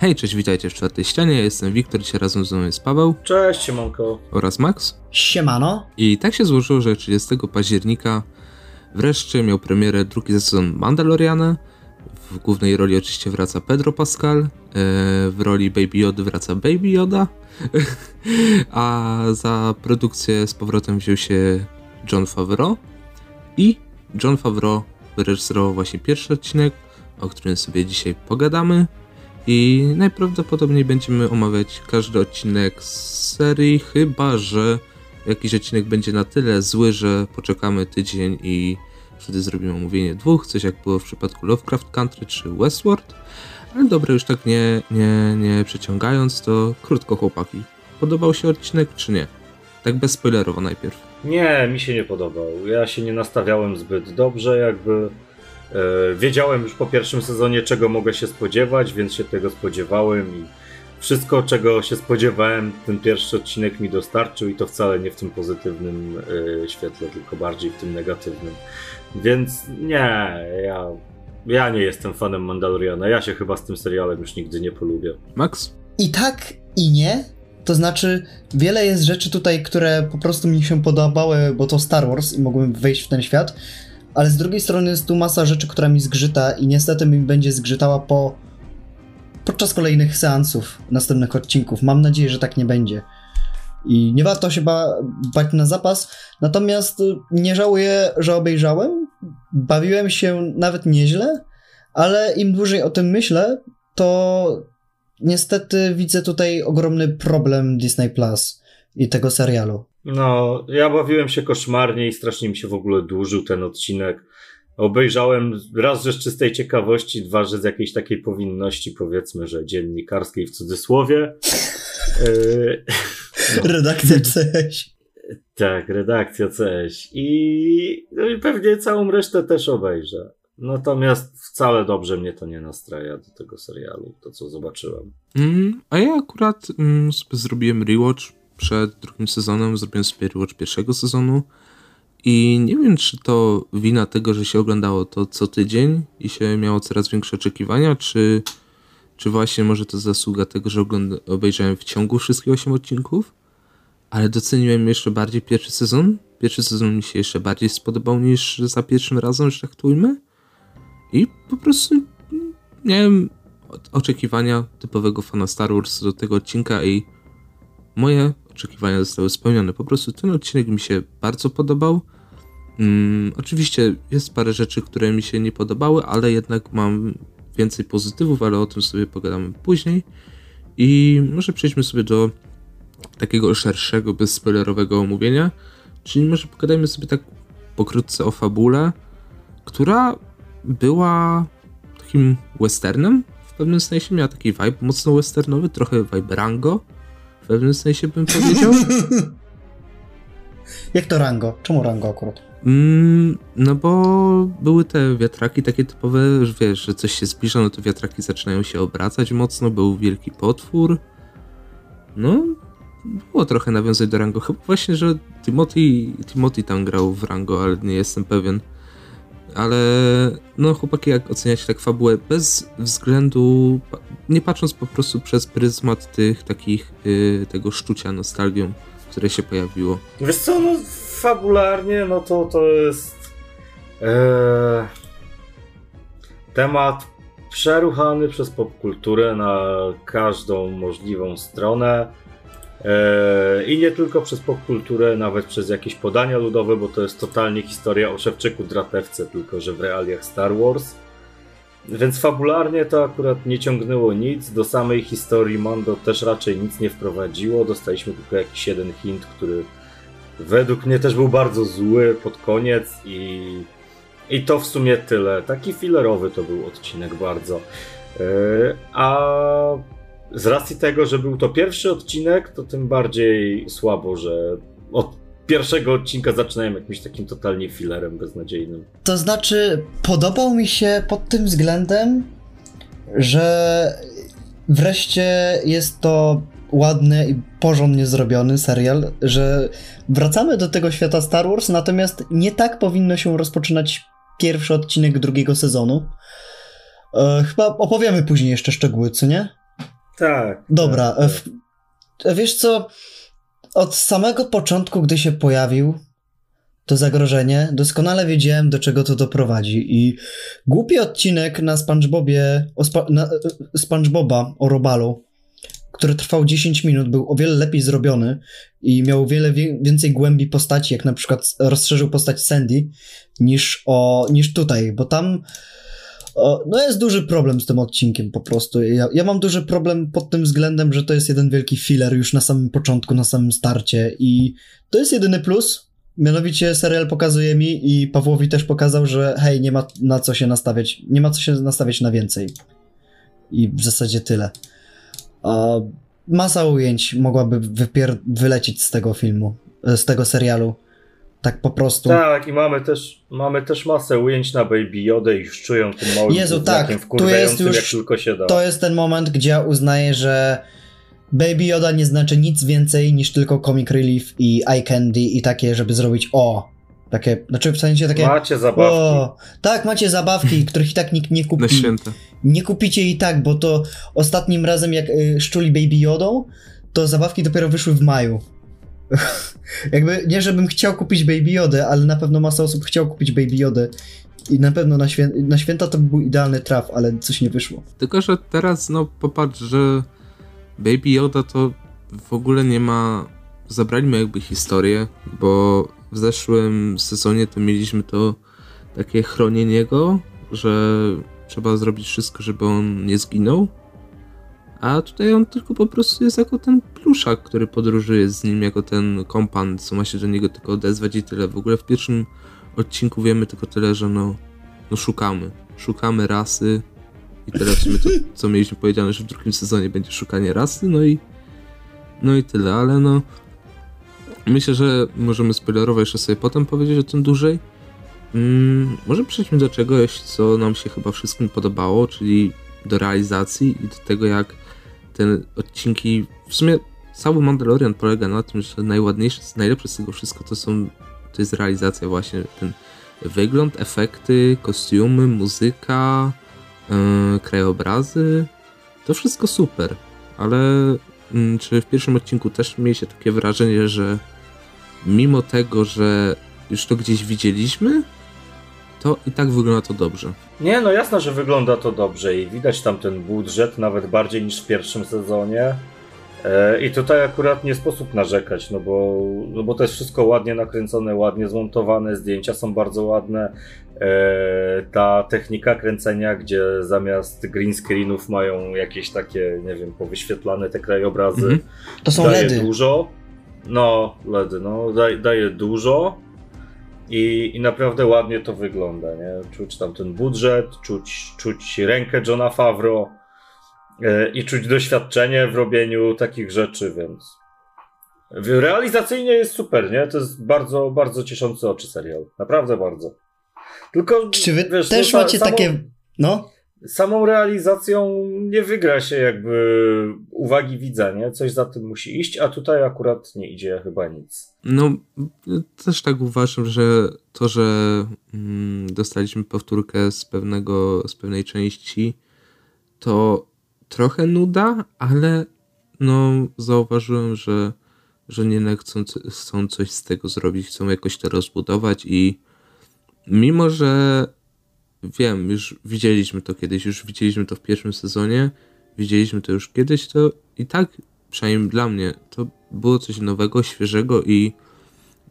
Hej, cześć, witajcie w czwartej ścianie, ja jestem Wiktor, dzisiaj razem ze mną jest Paweł Cześć, siemanko. oraz Max. Siemano. I tak się złożyło, że 30 października wreszcie miał premierę drugi sezon Mandaloriana. W głównej roli oczywiście wraca Pedro Pascal, e, w roli Baby Yoda wraca Baby Yoda, a za produkcję z powrotem wziął się John Favreau i John Favreau wyreżyserował właśnie pierwszy odcinek, o którym sobie dzisiaj pogadamy. I najprawdopodobniej będziemy omawiać każdy odcinek z serii, chyba że jakiś odcinek będzie na tyle zły, że poczekamy tydzień i wtedy zrobimy omówienie dwóch, coś jak było w przypadku Lovecraft Country czy Westworld. Ale dobra, już tak nie, nie, nie przeciągając, to krótko chłopaki. Podobał się odcinek czy nie? Tak bez spoilerowo najpierw. Nie, mi się nie podobał. Ja się nie nastawiałem zbyt dobrze, jakby. E, wiedziałem już po pierwszym sezonie, czego mogę się spodziewać, więc się tego spodziewałem i wszystko, czego się spodziewałem, ten pierwszy odcinek mi dostarczył i to wcale nie w tym pozytywnym e, świetle, tylko bardziej w tym negatywnym. Więc nie, ja, ja nie jestem fanem Mandaloriana. Ja się chyba z tym serialem już nigdy nie polubię. Max? I tak, i nie. To znaczy, wiele jest rzeczy tutaj, które po prostu mi się podobały, bo to Star Wars i mogłem wejść w ten świat. Ale z drugiej strony jest tu masa rzeczy, która mi zgrzyta i niestety mi będzie zgrzytała po podczas kolejnych seansów, następnych odcinków. Mam nadzieję, że tak nie będzie. I nie warto się ba bać na zapas. Natomiast y, nie żałuję, że obejrzałem. Bawiłem się nawet nieźle, ale im dłużej o tym myślę, to niestety widzę tutaj ogromny problem Disney Plus i tego serialu. No, ja bawiłem się koszmarnie i strasznie mi się w ogóle dłużył ten odcinek. Obejrzałem raz, że z czystej ciekawości, dwa, że z jakiejś takiej powinności, powiedzmy, że dziennikarskiej w cudzysłowie. Yy, no. Redakcja CS. Tak, redakcja CS. I, no i pewnie całą resztę też obejrzę. Natomiast wcale dobrze mnie to nie nastraja do tego serialu, to co zobaczyłem. Mm, a ja akurat mm, sobie zrobiłem rewatch przed drugim sezonem, zrobiłem sobie rewatch pierwszego sezonu i nie wiem, czy to wina tego, że się oglądało to co tydzień i się miało coraz większe oczekiwania, czy, czy właśnie może to zasługa tego, że obejrzałem w ciągu wszystkich 8 odcinków, ale doceniłem jeszcze bardziej pierwszy sezon. Pierwszy sezon mi się jeszcze bardziej spodobał niż za pierwszym razem, że tak to ujmę. I po prostu miałem oczekiwania typowego fana Star Wars do tego odcinka i moje oczekiwania zostały spełnione. Po prostu ten odcinek mi się bardzo podobał. Hmm, oczywiście jest parę rzeczy, które mi się nie podobały, ale jednak mam więcej pozytywów, ale o tym sobie pogadamy później. I może przejdźmy sobie do takiego szerszego, bezspoilerowego omówienia. Czyli może pogadajmy sobie tak pokrótce o fabule, która była takim westernem w pewnym sensie, miała taki vibe mocno westernowy, trochę vibe Rango w pewnym sensie bym powiedział. Jak to Rango? Czemu Rango akurat? Mm, no bo były te wiatraki takie typowe, że wiesz, że coś się zbliża, no to wiatraki zaczynają się obracać mocno, był wielki potwór. No, było trochę nawiązań do Rango. Chyba właśnie, że Timothy, Timothy tam grał w Rango, ale nie jestem pewien. Ale no chłopaki, jak oceniacie tak fabułę bez względu, nie patrząc po prostu przez pryzmat tych takich, yy, tego szczucia nostalgią, które się pojawiło. Wiesz co, no fabularnie, no to to jest ee, temat przeruchany przez popkulturę na każdą możliwą stronę. I nie tylko przez popkulturę, nawet przez jakieś podania ludowe, bo to jest totalnie historia o Szewczyku Dratewce, tylko że w realiach Star Wars. Więc fabularnie to akurat nie ciągnęło nic. Do samej historii Mando też raczej nic nie wprowadziło. Dostaliśmy tylko jakiś jeden hint, który według mnie też był bardzo zły pod koniec i, i to w sumie tyle. Taki filerowy to był odcinek bardzo. A z racji tego, że był to pierwszy odcinek, to tym bardziej słabo, że od pierwszego odcinka zaczynałem jakimś takim totalnie filerem beznadziejnym. To znaczy, podobał mi się pod tym względem, że wreszcie jest to ładny i porządnie zrobiony serial, że wracamy do tego świata Star Wars, natomiast nie tak powinno się rozpoczynać pierwszy odcinek drugiego sezonu. E, chyba opowiemy później jeszcze szczegóły, co nie? Tak. Dobra, tak, w, wiesz co? Od samego początku, gdy się pojawił to zagrożenie, doskonale wiedziałem, do czego to doprowadzi. I głupi odcinek na SpongeBobie, o spa, na, SpongeBoba o Robalu, który trwał 10 minut, był o wiele lepiej zrobiony i miał wiele wie, więcej głębi postaci, jak na przykład rozszerzył postać Sandy, niż, o, niż tutaj, bo tam no jest duży problem z tym odcinkiem po prostu. Ja, ja mam duży problem pod tym względem, że to jest jeden wielki filler już na samym początku, na samym starcie i to jest jedyny plus, Mianowicie serial pokazuje mi i Pawłowi też pokazał, że hej, nie ma na co się nastawiać, nie ma co się nastawiać na więcej. I w zasadzie tyle. A masa ujęć mogłaby wypier- wylecieć z tego filmu, e, z tego serialu. Tak po prostu. Tak, i mamy też, mamy też masę ujęć na Baby Yoda i już czują tym małym Jezu, tak, tu jest już, jak tylko się da. To jest ten moment, gdzie ja uznaję, że Baby Yoda nie znaczy nic więcej niż tylko comic relief i eye candy i takie, żeby zrobić o. Takie, znaczy w sensie takie. Macie zabawki. O, tak, macie zabawki, których i tak nikt nie kupi. Na święta. Nie kupicie i tak, bo to ostatnim razem jak y, szczuli Baby Yodą, to zabawki dopiero wyszły w maju. Jakby nie, żebym chciał kupić Baby Yodę, ale na pewno masa osób chciał kupić Baby Yodę. I na pewno na, świę na święta to był idealny traf, ale coś nie wyszło. Tylko, że teraz, no popatrz, że Baby Yoda to w ogóle nie ma. Zabraliśmy jakby historię, bo w zeszłym sezonie to mieliśmy to takie chronienie go, że trzeba zrobić wszystko, żeby on nie zginął. A tutaj on tylko po prostu jest jako ten pluszak, który podróżuje z nim, jako ten kompan, co ma się do niego tylko odezwać i tyle. W ogóle w pierwszym odcinku wiemy tylko tyle, że no, no szukamy. Szukamy rasy, i teraz sumie to, co mieliśmy powiedziane, że w drugim sezonie będzie szukanie rasy, no i no i tyle, ale no myślę, że możemy spoilerować jeszcze sobie potem powiedzieć o tym dłużej. Mm, może przejdźmy do czegoś, co nam się chyba wszystkim podobało, czyli do realizacji i do tego, jak te odcinki, w sumie cały Mandalorian polega na tym, że najładniejsze, najlepsze z tego wszystko to są, to jest realizacja właśnie, ten wygląd, efekty, kostiumy, muzyka, yy, krajobrazy, to wszystko super, ale yy, czy w pierwszym odcinku też mieliście takie wrażenie, że mimo tego, że już to gdzieś widzieliśmy, to i tak wygląda to dobrze. Nie, no jasne, że wygląda to dobrze i widać tam ten budżet nawet bardziej niż w pierwszym sezonie. E, I tutaj akurat nie sposób narzekać, no bo, no bo to jest wszystko ładnie nakręcone, ładnie zmontowane, zdjęcia są bardzo ładne. E, ta technika kręcenia, gdzie zamiast green screenów mają jakieś takie, nie wiem, powyświetlane te krajobrazy. Mhm. To są daje LEDy. dużo. No, LEDy, no, daje, daje dużo. I, I naprawdę ładnie to wygląda, nie? Czuć tam ten budżet, czuć, czuć rękę Johna Favreau E, i czuć doświadczenie w robieniu takich rzeczy, więc realizacyjnie jest super, nie? To jest bardzo, bardzo cieszący oczy serial. Naprawdę bardzo. Tylko, Czy wy wiesz, też no, macie samą, takie, no? Samą realizacją nie wygra się jakby uwagi widza, nie? Coś za tym musi iść, a tutaj akurat nie idzie chyba nic. No, też tak uważam, że to, że mm, dostaliśmy powtórkę z pewnego, z pewnej części, to trochę nuda, ale no zauważyłem, że, że nie chcą, chcą coś z tego zrobić, chcą jakoś to rozbudować i mimo, że wiem, już widzieliśmy to kiedyś, już widzieliśmy to w pierwszym sezonie, widzieliśmy to już kiedyś, to i tak, przynajmniej dla mnie, to było coś nowego, świeżego i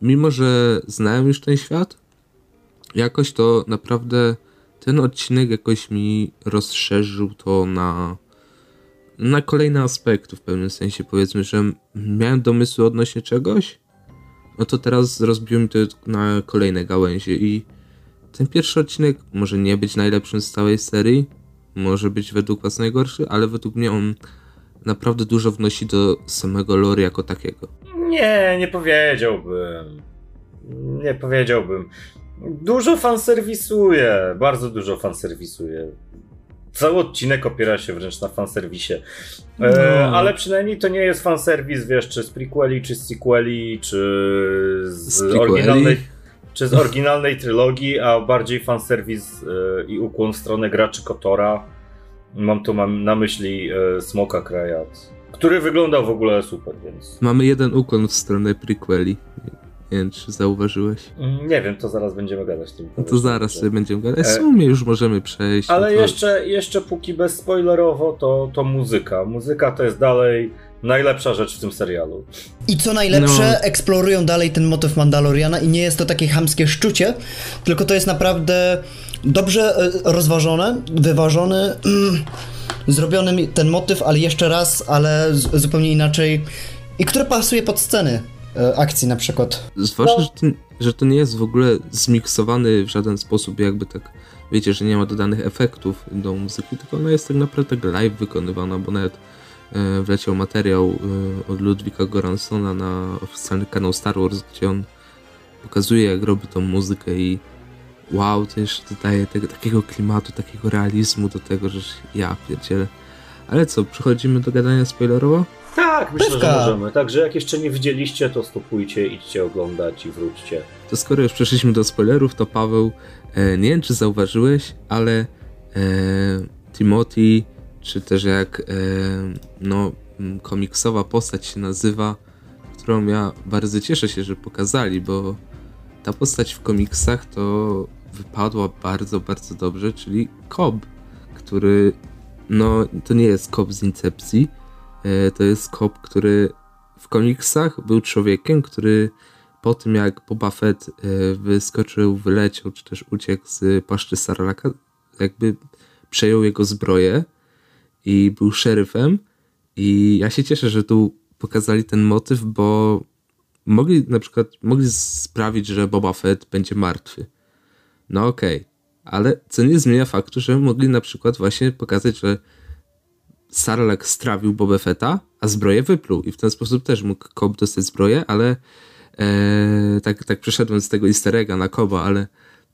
mimo, że znałem już ten świat, jakoś to naprawdę ten odcinek jakoś mi rozszerzył to na na kolejne aspekty w pewnym sensie. Powiedzmy, że miałem domysły odnośnie czegoś, no to teraz rozbiłem to na kolejne gałęzie i ten pierwszy odcinek może nie być najlepszym z całej serii, może być według was najgorszy, ale według mnie on naprawdę dużo wnosi do samego lore jako takiego. Nie, nie powiedziałbym. Nie powiedziałbym. Dużo fanserwisuje, bardzo dużo fanserwisuje cały odcinek opiera się wręcz na fanserwisie. E, no. Ale przynajmniej to nie jest fanserwis, wiesz, czy z prequeli, czy z sequeli, czy z, z oryginalnej czy z oryginalnej trylogii, a bardziej fanserwis e, i ukłon w stronę graczy Kotora. Mam tu mam na myśli e, Smoka Krajat, który wyglądał w ogóle super, więc... Mamy jeden ukłon w stronę prequeli. Nie wiem, czy zauważyłeś. Nie wiem, to zaraz będziemy gadać tym. No to zaraz sobie będziemy gadać. W E, sumie już możemy przejść. Ale no to... jeszcze, jeszcze póki bezspoilerowo, to, to muzyka. Muzyka to jest dalej najlepsza rzecz w tym serialu. I co najlepsze, No. eksplorują dalej ten motyw Mandaloriana i nie jest to takie chamskie szczucie, tylko to jest naprawdę dobrze e, rozważone, wyważony, mm, zrobiony ten motyw, ale jeszcze raz, ale zupełnie inaczej i które pasuje pod sceny e, akcji na przykład. Zwłaszcza, No. że, to, że to nie jest w ogóle zmiksowany w żaden sposób, jakby tak, wiecie, że nie ma dodanych efektów do muzyki, tylko ona jest tak naprawdę tak live wykonywana, bo nawet wleciał materiał e, od Ludwika Goransona na oficjalny kanał Star Wars, gdzie on pokazuje, jak robi tą muzykę i wow, to jeszcze dodaje tego, takiego klimatu, takiego realizmu do tego, że ja pierdzielę. Ale co, przechodzimy do gadania spoilerowo? Tak, myślę, Pewka. że możemy. Także jak jeszcze nie widzieliście, to stopujcie, idźcie oglądać i wróćcie. To skoro już przeszliśmy do spoilerów, to Paweł, e, nie wiem czy zauważyłeś, ale e, Timothy, czy też jak e, no, komiksowa postać się nazywa, którą ja bardzo cieszę się, że pokazali, bo ta postać w komiksach to wypadła bardzo, bardzo dobrze, czyli Cobb, który no to nie jest Cobb z Incepcji, e, to jest Cobb, który w komiksach był człowiekiem, który po tym jak Boba Fett e, wyskoczył, wyleciał, czy też uciekł z paszczy Sarlaka, jakby przejął jego zbroję i był szeryfem i ja się cieszę, że tu pokazali ten motyw, bo mogli na przykład mogli sprawić, że Boba Fett będzie martwy. No okej, ale co nie zmienia faktu, że mogli na przykład właśnie pokazać, że Sarlak strawił Boba Fetta, a zbroję wypluł i w ten sposób też mógł Cobb dostać zbroję, ale e, tak, tak przeszedłem z tego easter egga na Koba, ale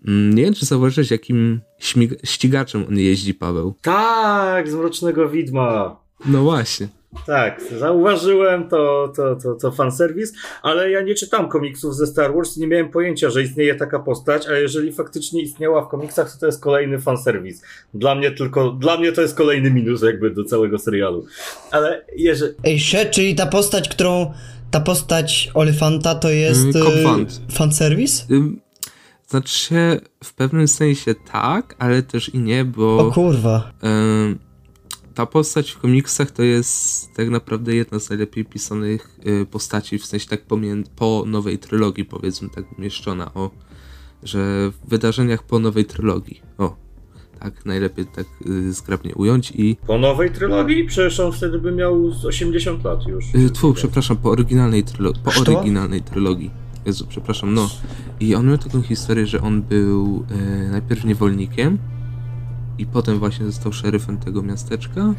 nie wiem, czy zauważyłeś, jakim śmig- ścigaczem on jeździ, Paweł. Tak, z Mrocznego Widma. No właśnie. Tak, zauważyłem to, to, to, to fanserwis, ale ja nie czytam komiksów ze Star Wars i nie miałem pojęcia, że istnieje taka postać, a jeżeli faktycznie istniała w komiksach, to to jest kolejny fanserwis. Dla mnie tylko, dla mnie to jest kolejny minus jakby do całego serialu. Ale jeżeli... Ej, She, czyli ta postać, którą, ta postać Olifanta to jest Mm, y, Vanth. fanserwis? Ym, Znaczy w pewnym sensie tak, ale też i nie, bo... O kurwa. Ym, ta postać w komiksach to jest tak naprawdę jedna z najlepiej pisanych y, postaci, w sensie tak po nowej trylogii, powiedzmy, tak umieszczona, o, że w wydarzeniach po nowej trylogii, o, tak najlepiej tak y, zgrabnie ująć i, Po nowej trylogii? Przecież on wtedy by miał z 80 lat już. y, tfu, przepraszam, po oryginalnej trylogii, po Co? oryginalnej trylogii, Jezu, przepraszam, no, i on miał taką historię, że on był y, najpierw niewolnikiem, i potem właśnie został szeryfem tego miasteczka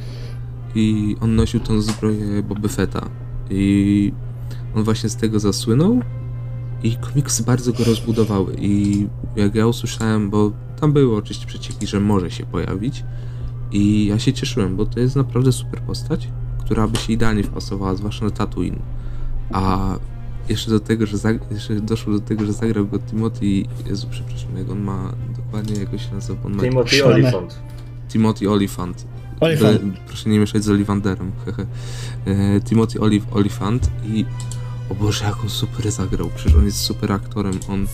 i on nosił tą zbroję Boba Fetta. I on właśnie z tego zasłynął i komiksy bardzo go rozbudowały. I jak ja usłyszałem, bo tam były oczywiście przecieki, że może się pojawić i ja się cieszyłem, bo to jest naprawdę super postać, która by się idealnie wpasowała, zwłaszcza na Tatooine. A jeszcze do tego, że zag- jeszcze doszło do tego, że zagrał go Timothy, Jezu, przepraszam, jak on ma dokładnie, jak się nazywa, on ma Timothy. Olyphant. Timothy Olyphant. Olifant. E, Proszę nie mieszać z Olivanderem. hehe. E, Timothy Oliv Olyphant i o Boże, jak on super zagrał. Przecież on jest super aktorem. On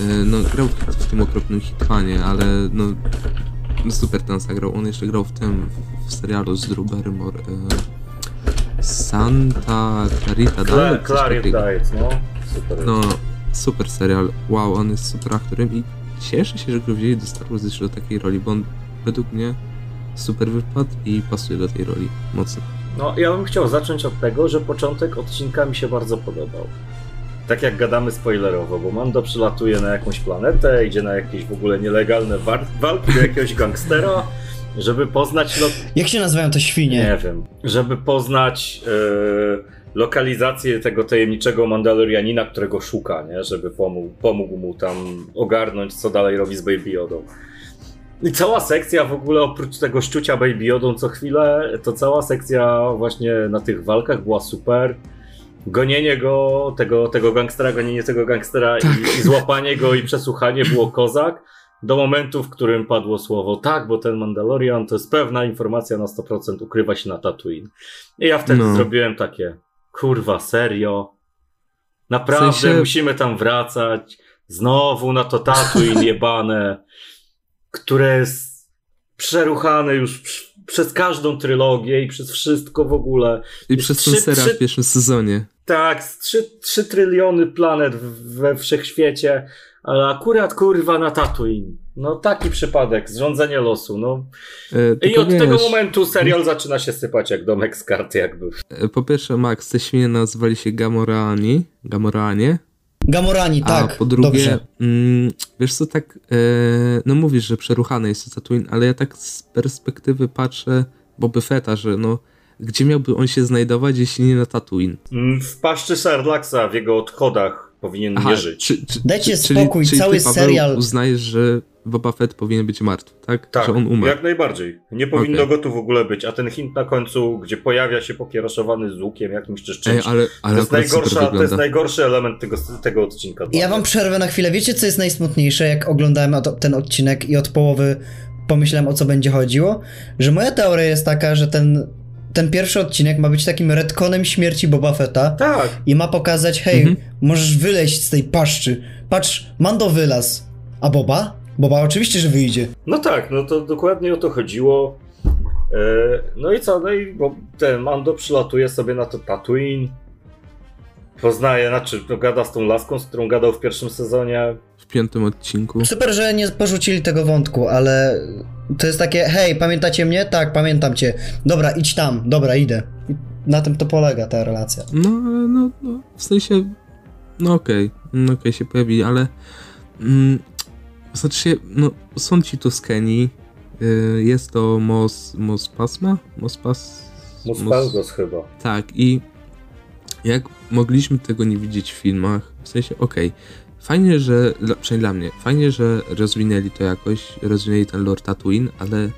e, no, grał w, w tym okropnym Hitmanie, ale no, no super ten zagrał. On jeszcze grał w tym, w, w serialu z Drew Barrymore. Santa Clarita Cla- Diet, takiego. Diet, no. Super. No, super serial. Wow, on jest super aktorem i cieszę się, że go wzięli do Star Wars jeszcze do takiej roli, bo on według mnie super wypadł i pasuje do tej roli mocno. No, ja bym chciał zacząć od tego, że początek odcinka mi się bardzo podobał. Tak jak gadamy spoilerowo, bo Mando przylatuje na jakąś planetę, idzie na jakieś w ogóle nielegalne walki do jakiegoś gangstera, żeby poznać lo- Jak się nazywają te świnie? nie wiem, żeby poznać e, lokalizację tego tajemniczego Mandalorianina, którego szuka, nie? żeby pomógł, pomógł mu tam ogarnąć, co dalej robi z Baby Yodą. I cała sekcja w ogóle, oprócz tego szczucia Baby Yodą co chwilę, to cała sekcja właśnie na tych walkach była super. Gonienie go, tego, tego gangstera, gonienie tego gangstera i, i złapanie go i przesłuchanie było kozak. Do momentu, w którym padło słowo tak, bo ten Mandalorian to jest pewna informacja na 100% ukrywa się na Tatooine. I ja wtedy No. zrobiłem takie, kurwa, serio? Naprawdę W sensie- musimy tam wracać? Znowu na to Tatooine jebane, które jest przeruchane już przez każdą trylogię i przez wszystko w ogóle. I przez Trzy- trzy- w pierwszym sezonie. Tak, 3, 3 tryliony planet we wszechświecie, ale akurat kurwa na Tatooine. No taki przypadek, zrządzenie losu, no. E, I od tego wiesz, momentu serial zaczyna się sypać jak domek z karty jakby. e, Po pierwsze, Max, te świnie nazywali się Gamoraani, Gamoraanie, Gamorani, a tak. po drugie, mm, wiesz co, tak, e, no mówisz, że przeruchane jest to Tatooine, ale ja tak z perspektywy patrzę Boby Fetta, że no, gdzie miałby on się znajdować, jeśli nie na Tatooine? Mm, W paszczy Sherlocksa, w jego odchodach powinien nie żyć. Czy, czy, Dajcie czy, czyli- spokój, czyli cały ty, Paweł, serial- uznajesz, że Boba Fett powinien być martwy, tak? Tak, Że on umarł. jak najbardziej. Nie powinno Okej. go tu w ogóle być, a ten hint na końcu, gdzie pojawia się popieraszowany z łukiem jakimś czy z Ej, czymś, ale, ale to, jest najgorsza, to jest najgorszy element tego, tego odcinka. Ja wam przerwę na chwilę. Wiecie, co jest najsmutniejsze, jak oglądałem ten odcinek i od połowy pomyślałem, o co będzie chodziło? Że moja teoria jest taka, że ten, ten pierwszy odcinek ma być takim retconem śmierci Boba Fetta Tak, i ma pokazać, hej, Mhm. możesz wyleźć z tej paszczy. Patrz, Mando wylaz. A Boba? Boba oczywiście, że wyjdzie. No tak, no to dokładnie o to chodziło. E, No i co, no i bo ten Mando przylatuje sobie na to Tatooine. Poznaje, znaczy no, gada z tą laską, z którą gadał w pierwszym sezonie. W piątym odcinku. Super, że nie porzucili tego wątku, ale to jest takie, hej, pamiętacie mnie? Tak, pamiętam cię. Dobra, idź tam, dobra, idę. I na tym to polega ta relacja. No, no, no, w sensie, no okej, no okej, się pojawi, ale mm, znaczy się, no, są ci Tuskeni, y, jest to Mos, Mos Pasma? Mos Pas... Muspelgos chyba. Tak, i jak mogliśmy tego nie widzieć w filmach, w sensie, okej, fajnie, że, przynajmniej dla mnie, fajnie, że rozwinęli to jakoś, rozwinęli ten lore Tatooine, ale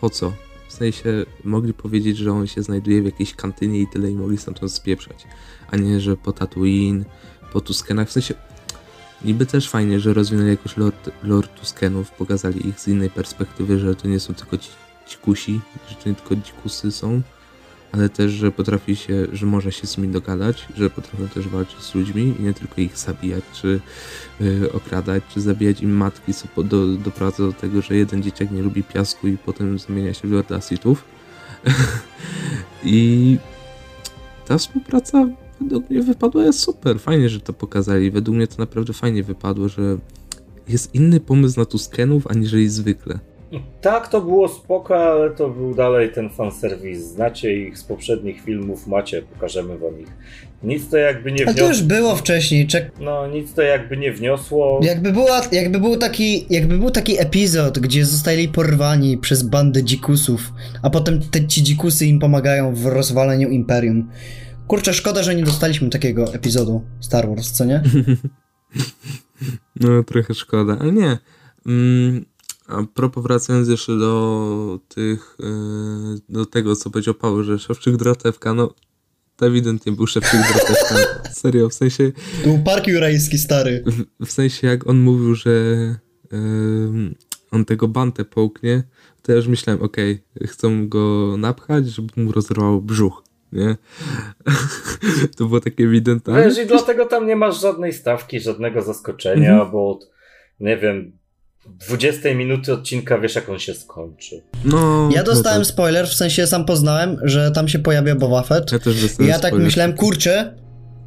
po co? W sensie, mogli powiedzieć, że on się znajduje w jakiejś kantynie i tyle i mogli stamtąd spieprzać, a nie, że po Tatooine, po Tuskenach, w sensie, niby też fajnie, że rozwinęli jakoś lore, lore Tuskenów, pokazali ich z innej perspektywy, że to nie są tylko ci, dzikusi, że to nie tylko dzikusy są, ale też, że potrafi się, że może się z nimi dogadać, że potrafią też walczyć z ludźmi i nie tylko ich zabijać, czy y, okradać, czy zabijać im matki, co do, doprowadza do tego, że jeden dzieciak nie lubi piasku i potem zamienia się w Lorda Sithów. I ta współpraca według mnie wypadła jest super. Fajnie, że to pokazali. Według mnie to naprawdę fajnie wypadło, że jest inny pomysł na Tuskenów, aniżeli zwykle. Tak, to było spoko, ale to był dalej ten fanserwis. Znacie ich z poprzednich filmów, macie, pokażemy wam ich. Nic to jakby nie Ale to już wniosło. było wcześniej, czek... No, nic to jakby nie wniosło. Jakby, była, jakby, był taki, jakby był taki epizod, gdzie zostali porwani przez bandę dzikusów, a potem te ci dzikusy im pomagają w rozwaleniu Imperium. Kurczę, szkoda, że nie dostaliśmy takiego epizodu Star Wars, co nie? No, trochę szkoda, ale nie. Mm, a propos wracając jeszcze do tych, yy, do tego, co powiedział Paweł, że szewczyk drotewka, no to ewidentnie był szewczyk drotewka. Serio, w sensie, To był park jurajski stary. w, w sensie jak on mówił, że yy, on tego bantę połknie, to ja już myślałem, okej, chcą go napchać, żeby mu rozerwało brzuch, nie? to było takie ewidentne. ale- Wiesz, i dlatego tam nie masz żadnej stawki, żadnego zaskoczenia, Mhm. bo od, nie wiem, 20 minuty odcinka wiesz, jak on się skończy. No, Ja dostałem no tak. spoiler, w sensie sam poznałem, że tam się pojawia Boba Fett. Ja też I dostałem ja tak spoiler. myślałem, kurczę,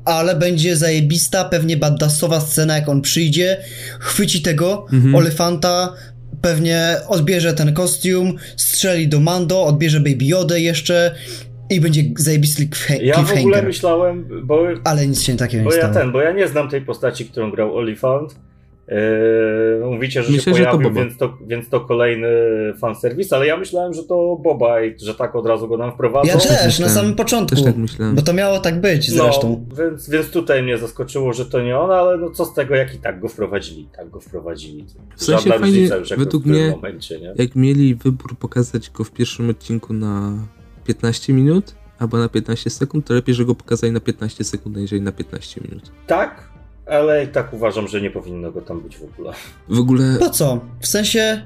ale będzie zajebista, pewnie badassowa scena, jak on przyjdzie, chwyci tego Mhm. olefanta, pewnie odbierze ten kostium, strzeli do Mando, odbierze Baby Yodę jeszcze i będzie zajebisty cliffha- Ja w ogóle cliffhanger. myślałem, bo, Ale nic się takiego nie bo ja stało. ten, bo ja nie znam tej postaci, którą grał Olifant. Yy, mówicie, że Myślę, się że to pojawił, Boba. więc to, więc to kolejny fanserwis, ale ja myślałem, że to Boba i że tak od razu go nam wprowadzą. Ja też, na myślałem. samym początku. Też tak myślałem. Bo to miało tak być zresztą. No, więc, więc tutaj mnie zaskoczyło, że to nie on, ale no co z tego, jak i tak go wprowadzili. Tak go wprowadzili. W sensie Żadna fajnie, różnica według w tym mnie- momencie, nie? Jak mieli wybór pokazać go w pierwszym odcinku na 15 minut albo na 15 sekund, to lepiej, że go pokazali na 15 sekund, aniżeli na 15 minut. Tak, ale i tak uważam, że nie powinno go tam być w ogóle. W ogóle Po co? W sensie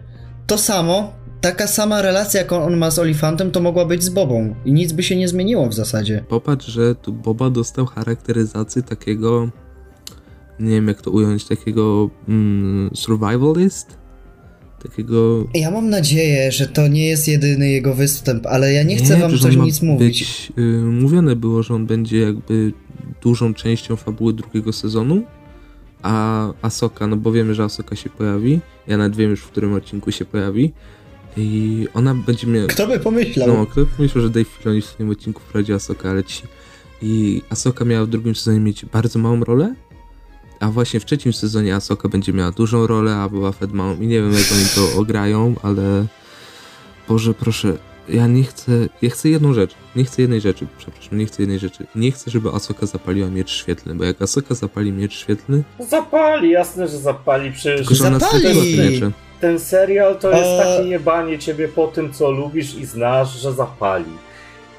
to samo, taka sama relacja, jaką on ma z Olifantem, to mogła być z Bobą. I nic by się nie zmieniło w zasadzie. popatrz, że tu Boba dostał charakteryzację takiego, nie wiem jak to ująć, takiego mm, survivalist? Takiego... Ja mam nadzieję, że to nie jest jedyny jego występ, ale ja nie chcę wam coś nic mówić. Być, y, mówione było, że on będzie jakby dużą częścią fabuły drugiego sezonu, a Asoka, no bo wiemy, że Asoka się pojawi, ja nawet wiem już w którym odcinku się pojawi i ona będzie miała... Kto by pomyślał? No, kto pomyślał, że Dave Filoni w tym odcinku wprowadzi Asoka, ale ci... I Asoka miała w drugim sezonie mieć bardzo małą rolę, a właśnie w trzecim sezonie Asoka będzie miała dużą rolę, a Boba Fett małą. I nie wiem, jak oni to ograją, ale... Boże, proszę, ja nie chcę... Ja chcę jedną rzecz. Nie chcę jednej rzeczy, przepraszam, nie chcę jednej rzeczy. Nie chcę, żeby Asoka zapaliła miecz świetlny, bo jak Asoka zapali miecz świetlny, Zapali, jasne, że zapali. Przecież tylko że ona Zapali! miecze. ten serial to jest Eee. takie jebanie ciebie po tym, co lubisz i znasz, że zapali.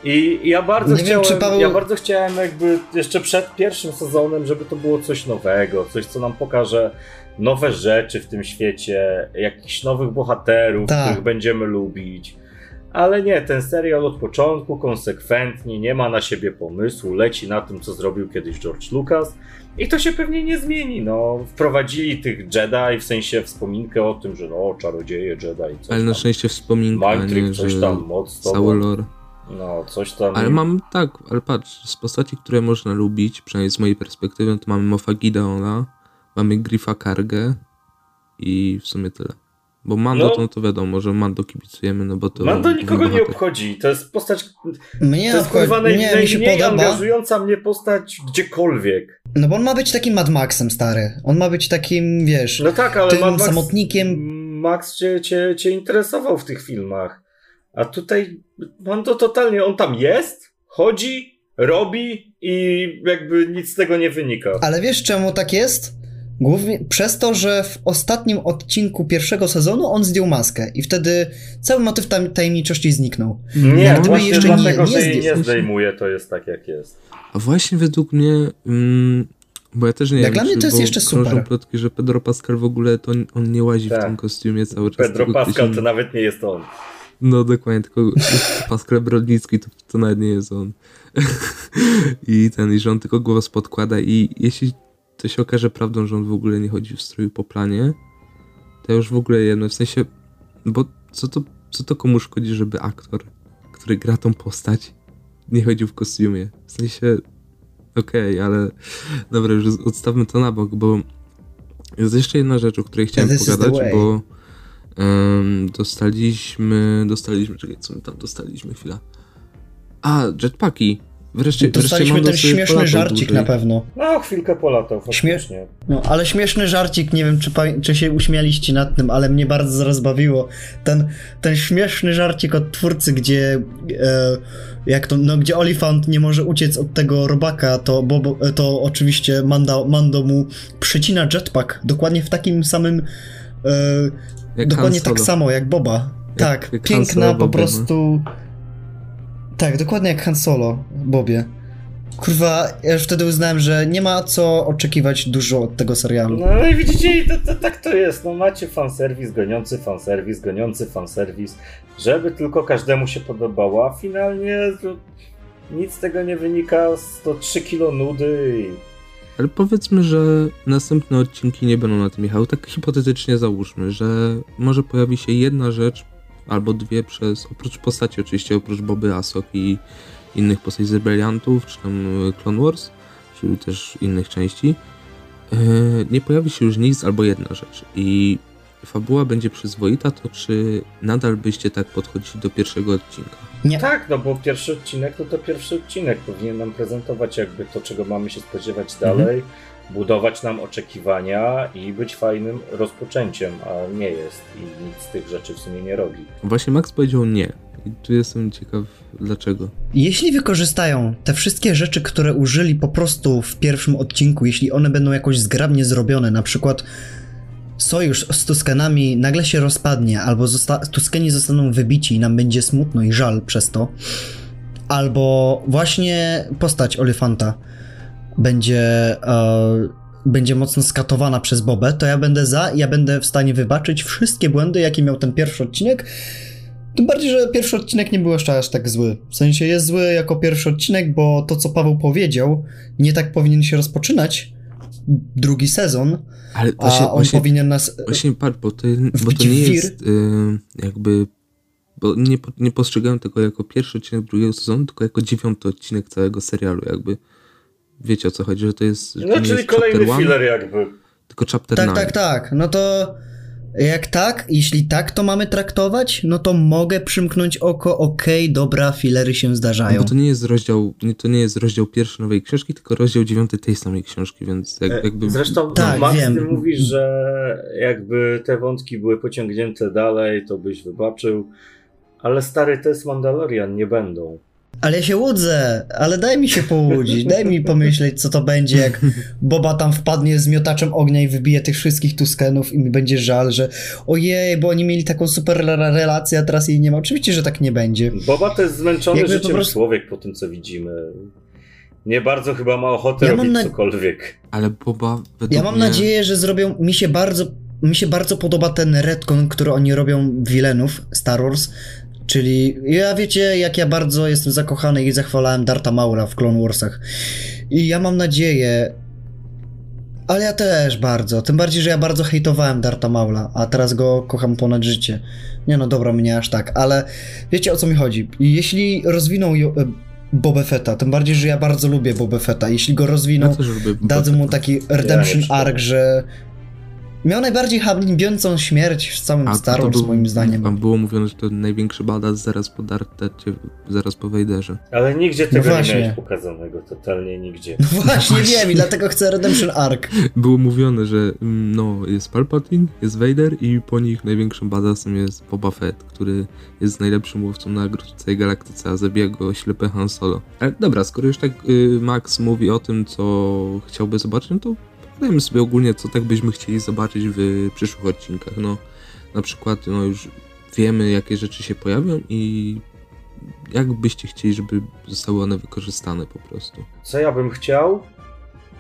I ja bardzo Nie wiem, chciałem, czy Paweł- ja bardzo chciałem jakby jeszcze przed pierwszym sezonem, żeby to było coś nowego, coś co nam pokaże nowe rzeczy w tym świecie, jakichś nowych bohaterów, Tak. których będziemy lubić. Ale nie, ten serial od początku konsekwentnie nie ma na siebie pomysłu, leci na tym, co zrobił kiedyś George Lucas. I to się pewnie nie zmieni. No, wprowadzili tych Jedi, w sensie wspominkę o tym, że no, czarodzieje Jedi, coś Ale tam. na szczęście wspominka, a nie, coś tam, moc to. No, coś tam. Ale mam tak, ale patrz, z postaci, które można lubić, przynajmniej z mojej perspektywy, to mamy Mofa Gideona, mamy Griffa Kargę i w sumie tyle. Bo Mando No. to, to wiadomo, że Mando kibicujemy, no bo to... Mando nikogo nie obchodzi. To jest postać. Mnie, To jest kurwa naj, nie, mi się najmniej podoba, angażująca mnie postać gdziekolwiek. no bo on ma być takim Mad Maxem, stary. On ma być takim, wiesz, No tak, ale tym Mad Max, samotnikiem. Max cię, cię, cię interesował w tych filmach. A tutaj Mando totalnie, on tam jest, chodzi, robi i jakby nic z tego nie wynika. Ale wiesz czemu tak jest? Głównie przez to, że w ostatnim odcinku pierwszego sezonu on zdjął maskę i wtedy cały motyw tam tajemniczości zniknął. Nie, Jak właśnie jeszcze nie- dlatego, nie że jej nie zdejmuje, to jest tak jak jest. A właśnie według mnie, mm, bo ja też nie Jak wiem, dla mnie czy- to jest jeszcze super. plotki, że Pedro Pascal w ogóle to on, on nie łazi Tak. w tym kostiumie cały czas. Pedro Pascal to nawet nie jest on. No dokładnie, tylko Pascal Brodnicki to, to nawet nie jest on. I ten, i że on tylko głos podkłada i jeśli to się okaże prawdą, że on w ogóle nie chodzi w stroju po planie, to już w ogóle jedno, w sensie, bo co to, co to komu szkodzi, żeby aktor, który gra tą postać, nie chodził w kostiumie? W sensie, okej, ale dobra, już odstawmy to na bok, bo jest jeszcze jedna rzecz, o której chciałem pogadać, bo dostaliśmy, dostaliśmy, czekaj, co my tam dostaliśmy, chwila. A, jetpacki. Wreszcie, Dostaliśmy wreszcie ten śmieszny żarcik dłużej. na pewno. No, chwilkę polatał faktycznie. No, ale śmieszny żarcik, nie wiem czy, czy się uśmialiście nad tym, ale mnie bardzo rozbawiło. Ten, ten śmieszny żarcik od twórcy, gdzie e, jak to, no gdzie Olifant nie może uciec od tego robaka, to, Bobo, to oczywiście Mando, Mando mu przycina jetpack, dokładnie w takim samym e, Jak dokładnie tak samo jak Boba. tak, jak piękna Solo po prostu. Tak, dokładnie jak Han Solo, Bobie. Kurwa, ja już wtedy uznałem, że nie ma co oczekiwać dużo od tego serialu. No i widzicie, i to, to, tak to jest. No macie fanserwis, goniący fanserwis, goniący fanserwis, żeby tylko każdemu się podobało, a finalnie to nic z tego nie wynika, to 3 kilo nudy i... Ale powiedzmy, że następne odcinki nie będą na tym jechały. Tak hipotetycznie załóżmy, że może pojawi się jedna rzecz albo dwie przez, oprócz postaci oczywiście, oprócz Boby Asok i innych postaci z Rebeliantów, czy tam e, Clone Wars, czy też innych części, e, nie pojawi się już nic albo jedna rzecz i fabuła będzie przyzwoita, to czy nadal byście tak podchodzili do pierwszego odcinka? Nie. Tak, no bo pierwszy odcinek to to pierwszy odcinek. Powinien nam prezentować jakby to, czego mamy się spodziewać dalej, budować nam oczekiwania i być fajnym rozpoczęciem, a nie jest i nic z tych rzeczy w sumie nie robi. Właśnie Max powiedział nie. I tu jestem ciekaw dlaczego. Jeśli wykorzystają te wszystkie rzeczy, które użyli po prostu w pierwszym odcinku, jeśli one będą jakoś zgrabnie zrobione, na przykład sojusz z Tuskanami nagle się rozpadnie, albo zosta- Tuskeni zostaną wybici i nam będzie smutno i żal przez to, albo właśnie postać Olifanta będzie e, będzie mocno skatowana przez Bobę, to ja będę za ja będę w stanie wybaczyć wszystkie błędy, jakie miał ten pierwszy odcinek. Tym bardziej, że pierwszy odcinek nie był jeszcze aż tak zły. W sensie jest zły jako pierwszy odcinek, bo to, co Paweł powiedział, nie tak powinien się rozpoczynać drugi sezon, Ale a on właśnie, powinien nas... właśnie patrz, bo to, bo to nie jest y, jakby... Bo nie, nie postrzegałem tego jako pierwszy odcinek drugiego sezonu, tylko jako dziewiąty odcinek całego serialu, jakby. Wiecie o co chodzi, że to jest... Że to No, czyli jest kolejny filler jakby. Tylko chapter Tak, nine. tak, tak. No to jak tak, jeśli tak to mamy traktować, no to mogę przymknąć oko, okej, dobra, filery się No zdarzają. bo to nie jest rozdział, nie, to nie jest rozdział pierwszy nowej książki, tylko rozdział dziewiąty tej samej książki, więc jak, E, jakby... Zresztą Tak, Max, wiem. ty mówisz, że jakby te wątki były pociągnięte dalej, to byś wybaczył. Ale stary, to jest Mandalorian, nie będą. Ale ja się łudzę, ale daj mi się połudzić, daj mi pomyśleć, co to będzie, jak Boba tam wpadnie z miotaczem ognia i wybije tych wszystkich Tuskenów i mi będzie żal, że ojej, bo oni mieli taką super re- relację, a teraz jej nie ma. Oczywiście, że tak nie będzie. Boba to jest zmęczony Jakby po życiem prostu- człowiek po tym, co widzimy. Nie bardzo chyba ma ochotę Ja mam robić na- cokolwiek. Ale Boba Ja mam mnie... nadzieję, że zrobią. Mi się bardzo. Mi się bardzo podoba ten retcon, który oni robią wilenów Star Wars. Czyli ja wiecie, jak ja bardzo jestem zakochany i zachwalałem Darta Maula w Clone Warsach. I ja mam nadzieję. Ale ja też bardzo. Tym bardziej, że ja bardzo hejtowałem Darta Maula, a teraz go kocham ponad życie. Nie no, dobra, mnie aż tak, ale wiecie o co mi chodzi. Jeśli rozwiną e, Boba Fetta, tym bardziej, że ja bardzo lubię Boba Fetta, jeśli go rozwiną, Ja dadzą mu taki redemption czytałem. arc, że miał najbardziej hańbiącą śmierć w całym A Star Wars, był- moim zdaniem. Tam było mówione, że to największy badass zaraz po Dartecie, zaraz po Wejderze. Ale nigdzie tego nie właśnie. miałeś pokazanego, totalnie nigdzie. No właśnie, wiem i dlatego chcę redemption arc. Było mówione, że mm, no, jest Palpatine, jest Vader i po nich największym badassem jest Boba Fett, który jest najlepszym łowcą w całej galaktyce, a zabija go ślepy Han Solo. Ale dobra, skoro już tak y, Max mówi o tym, co chciałby zobaczyć, no to pogadajmy sobie ogólnie, co tak byśmy chcieli zobaczyć w przyszłych odcinkach. No, na przykład, no już wiemy, jakie rzeczy się pojawią i jak byście chcieli, żeby zostały one wykorzystane po prostu. Co ja bym chciał?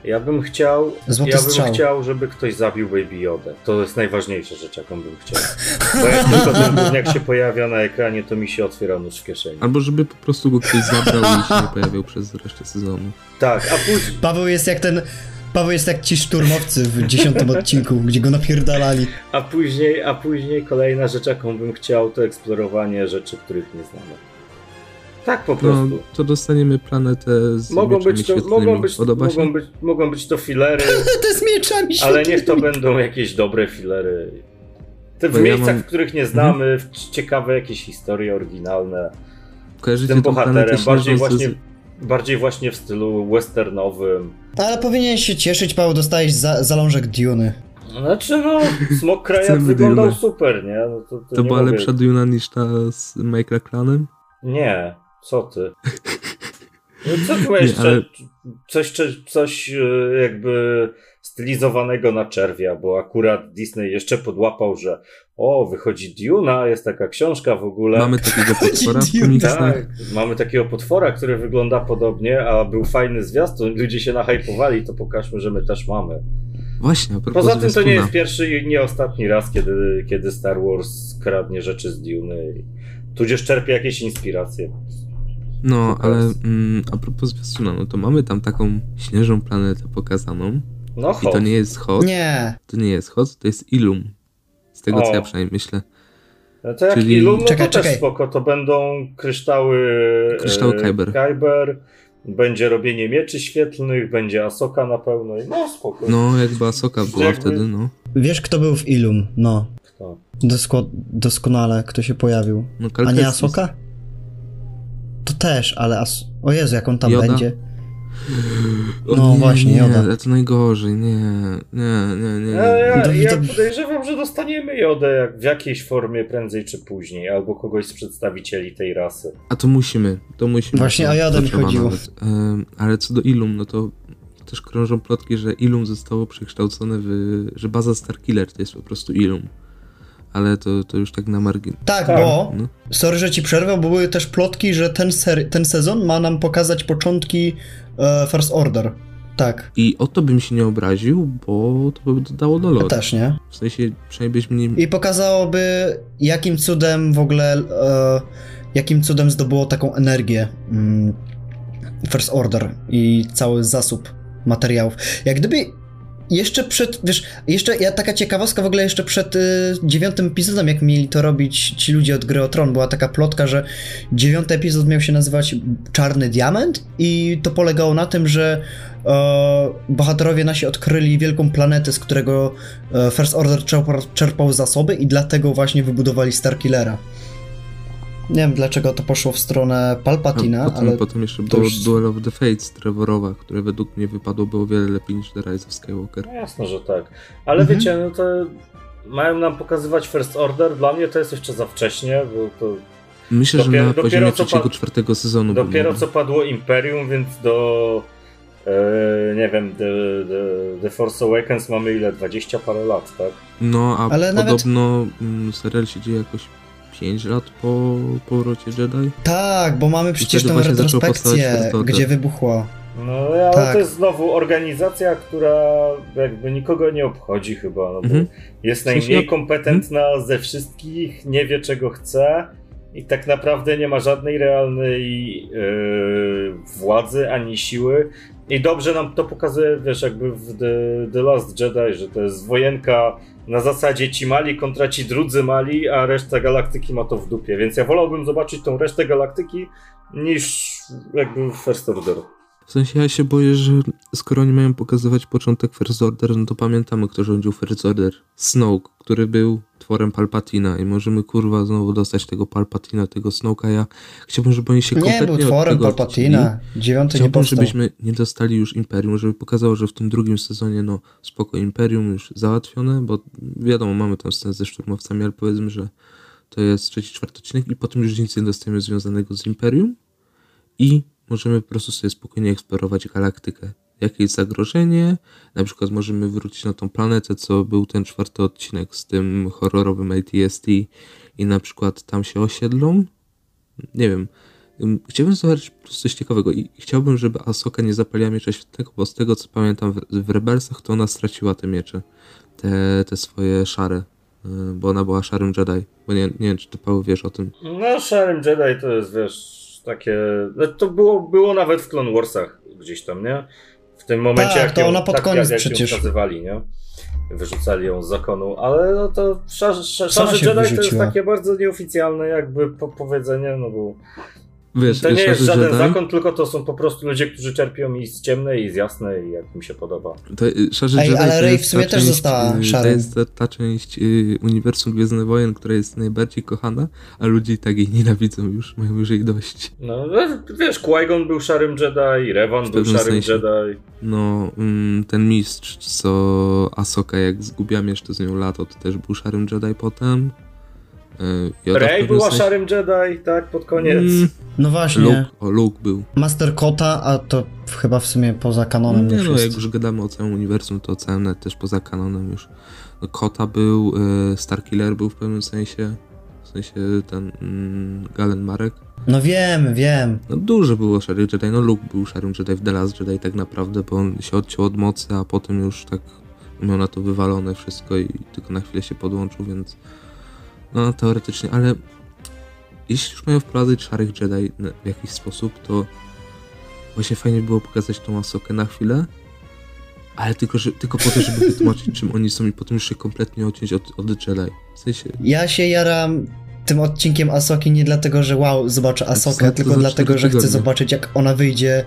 Ja bym chciał. Złoty ja bym strzał. chciał, żeby ktoś zabił Baby Yoda. To jest najważniejsza rzecz, jaką bym chciał. Bo jak tylko ten gówniak się pojawia na ekranie, to mi się otwiera nóż w kieszeni. Albo żeby po prostu go ktoś zabrał i się nie pojawiał przez resztę sezonu. Tak, a później. Paweł jest jak ten... Paweł jest jak ci szturmowcy w dziesiątym odcinku, gdzie go napierdalali. A później, a później kolejna rzecz, jaką bym chciał, to eksplorowanie rzeczy, których nie znamy. Tak po No, prostu. to dostaniemy planetę z mogą, być to, świetlnymi. mogą, być, Podoba się? mogą, być, mogą być to filery, Te z mieczami ale niech to będą jakieś dobre filery. Te w Bo ja miejscach, mam- Mhm. w których nie znamy, w ciekawe jakieś historie oryginalne. Z Kojarzycie tym tą planetę bohaterem, bardziej z- właśnie, bardziej właśnie w stylu westernowym. Ale powinieneś się cieszyć, Paweł, dostałeś za, zalążek Duny. Znaczy no, Smok Krajak Chcemy wyglądał Dune. super, nie? No to, to, To nie była mówię- lepsza Duna niż ta z Michael Clanem? Nie, co ty? No co tu jeszcze? ale- Coś, coś, coś e, jakby stylizowanego na czerwia, bo akurat Disney jeszcze podłapał, że o, wychodzi Duna, jest taka książka w ogóle. Mamy takiego potwora tak, mamy takiego potwora, który wygląda podobnie, a był fajny zwiastun, ludzie się nahypowali, to pokażmy, że my też mamy. Właśnie, Poza tym to nie jest pierwszy i nie ostatni raz, kiedy, kiedy Star Wars kradnie rzeczy z Duny, tudzież czerpie jakieś inspiracje. No, ale mm, a propos zwiastuna, no to mamy tam taką śnieżną planetę pokazaną. No I to nie jest Hot, Nie. to nie jest Hot, to jest Ilum. Z tego, co O. ja przynajmniej myślę. No to jak Czyli- Ilum, no Czekaj, to też czekaj. spoko, to będą kryształy... Kryształy e, Kyber. Kyber, będzie robienie mieczy świetlnych, będzie Asoka na pełno i no spoko. No, jakby Asoka była Jakby- wtedy, no. Wiesz, kto był w Ilum? No. Kto? Dosko doskonale, kto się pojawił. no A nie. Asoka? To też, ale As... O Jezu, jak on tam Yoda? będzie. O No nie, właśnie, nie, ale to najgorzej, nie, nie, nie, nie. Ja, ja, To- ja podejrzewam, że dostaniemy Jodę jak w jakiejś formie prędzej czy później, albo kogoś z przedstawicieli tej rasy. A to musimy, to musimy. Właśnie o Jodę mi chodziło. Em, ale co do Ilum, no to też krążą plotki, że Ilum zostało przekształcone w... że baza Starkiller to jest po prostu Ilum. Ale to, to już tak na margin. Tak, Tak. bo... No. Sorry, że ci przerwę, bo były też plotki, że ten, ser... ten sezon ma nam pokazać początki e, First Order. Tak. I o to bym się nie obraził, bo to by dodało do Ja loru. też, nie? W sensie, przynajmniej byśmy nie... I pokazałoby, jakim cudem w ogóle, e, jakim cudem zdobyło taką energię mm, First Order i cały zasób materiałów. Jak gdyby jeszcze przed, wiesz, jeszcze ja, taka ciekawostka w ogóle jeszcze przed y, dziewiątym epizodem, jak mieli to robić ci ludzie od Gry o Tron, była taka plotka, że dziewiąty epizod miał się nazywać Czarny Diament i to polegało na tym, że e, bohaterowie nasi odkryli wielką planetę, z którego e, First Order czerpał, czerpał zasoby i dlatego właśnie wybudowali Starkillera. Nie wiem dlaczego to poszło w stronę Palpatina, A potem, ale potem jeszcze było już- Duel of the Fates Trevorowa, które według mnie wypadłoby o wiele lepiej niż The Rise of Skywalker. No jasno, że tak. Ale Mhm. wiecie, no to mają nam pokazywać First Order. Dla mnie to jest jeszcze za wcześnie, bo to Myślę, Dopiero- że na dopiero poziomie trzeciego, pa- czwartego sezonu dopiero co padło Imperium, więc do e, nie wiem, The, The, The Force Awakens mamy ile? 20 parę lat, tak? No, a Ale nawet- podobno mm, serial się dzieje jakoś 5 lat po powrocie Jedi. tak, bo mamy przecież powstawać retrospekcję, gdzie wybuchło. No ale Tak. to jest znowu organizacja, która jakby nikogo nie obchodzi chyba, no bo Mhm. jest najmniej kompetentna ze wszystkich, nie wie czego chce i tak naprawdę nie ma żadnej realnej yy, władzy ani siły. I dobrze nam to pokazuje, wiesz, jakby w The, The Last Jedi, że to jest wojenka na zasadzie ci mali kontra ci drudzy mali, a reszta galaktyki ma to w dupie. Więc ja wolałbym zobaczyć tą resztę galaktyki niż jakby First Order. W sensie ja się boję, że skoro oni mają pokazywać początek First Order, no to pamiętamy, kto rządził First Order. Snoke, który był tworem Palpatina i możemy kurwa znowu dostać tego Palpatina, tego Snoke'a. Ja chciałbym, żeby oni się Nie kompletnie był od tworem. Palpatina. Dziewiąty nie Chciałbym, powstał. żebyśmy nie dostali już Imperium, żeby pokazało, że w tym drugim sezonie, no spoko, Imperium już załatwione, bo wiadomo, mamy tam scenę ze szturmowcami, ale powiedzmy, że to jest trzeci, czwarty odcinek i potem już nic nie dostajemy związanego z Imperium i możemy po prostu sobie spokojnie eksplorować galaktykę. Jakie jest zagrożenie, na przykład możemy wrócić na tą planetę, co był ten czwarty odcinek z tym horrorowym ATST i na przykład tam się osiedlą. Nie wiem, Ym, Chciałbym zobaczyć po coś ciekawego i chciałbym, żeby Asoka nie zapaliła miecza świetnego, bo z tego co pamiętam w, w Rebelsach, to ona straciła te miecze, te, te swoje szare, y, bo ona była szarym Jedi, bo nie, nie wiem, czy ty Paweł wiesz o tym. No, Szarym Jedi to jest, wiesz, takie... no, To było, było nawet w Clone Warsach gdzieś tam, nie? W tym momencie, Tak, jak to ją, ona pod tak, koniec jak, przecież. nazywali, nie? Wyrzucali ją z zakonu, ale no to szar, szar, Sama Szarzy się Jedi to jest takie bardzo nieoficjalne jakby po, powiedzenie, no bo Wiesz, to nie jest żaden Jedi, zakon, tylko to są po prostu ludzie, którzy czerpią i z ciemnej, i z jasnej, jak im się podoba. To, y, Szarzy Ej, Jedi ale to Rey w sumie też część, została y, To szarym. jest ta, ta część y, uniwersum Gwiezdnych Wojen, która jest najbardziej kochana, a ludzie i tak jej nienawidzą już, mają już jej dość. No, wiesz, Qui-Gon był Szarym Jedi, Revan W był Szarym sensie. Jedi. No, mm, ten mistrz, co Asoka jak zgubiłam jeszcze z nią lato, to też był szarym Jedi potem. Yoda w Rey pewnym była sensie- Szarym Jedi, tak, pod koniec. Mm, No właśnie. Luke, o, Luke był. Master Kota, a to chyba w sumie poza kanonem Nie już no, jest. jak już gadamy o całym uniwersum, to całym też poza kanonem już. No, Kota był, y, Starkiller był w pewnym sensie, w sensie ten mm, Galen Marek. No wiem, wiem. No dużo było szarych Jedi, no Luke był szarym Jedi w The Last Jedi tak naprawdę, bo on się odciął od mocy, a potem już tak miał na to wywalone wszystko i tylko na chwilę się podłączył, więc no teoretycznie, ale jeśli już mają wprowadzać szarych Jedi w jakiś sposób, to właśnie fajnie było pokazać tą Asokę na chwilę, ale tylko, że, tylko po to, żeby wytłumaczyć czym oni są i potem już się kompletnie odciąć od, od Jedi. W sensie, Ja się jaram tym odcinkiem Asoki nie dlatego, że wow, zobaczę Asokę, tylko dlatego, że chcę zobaczyć jak ona wyjdzie.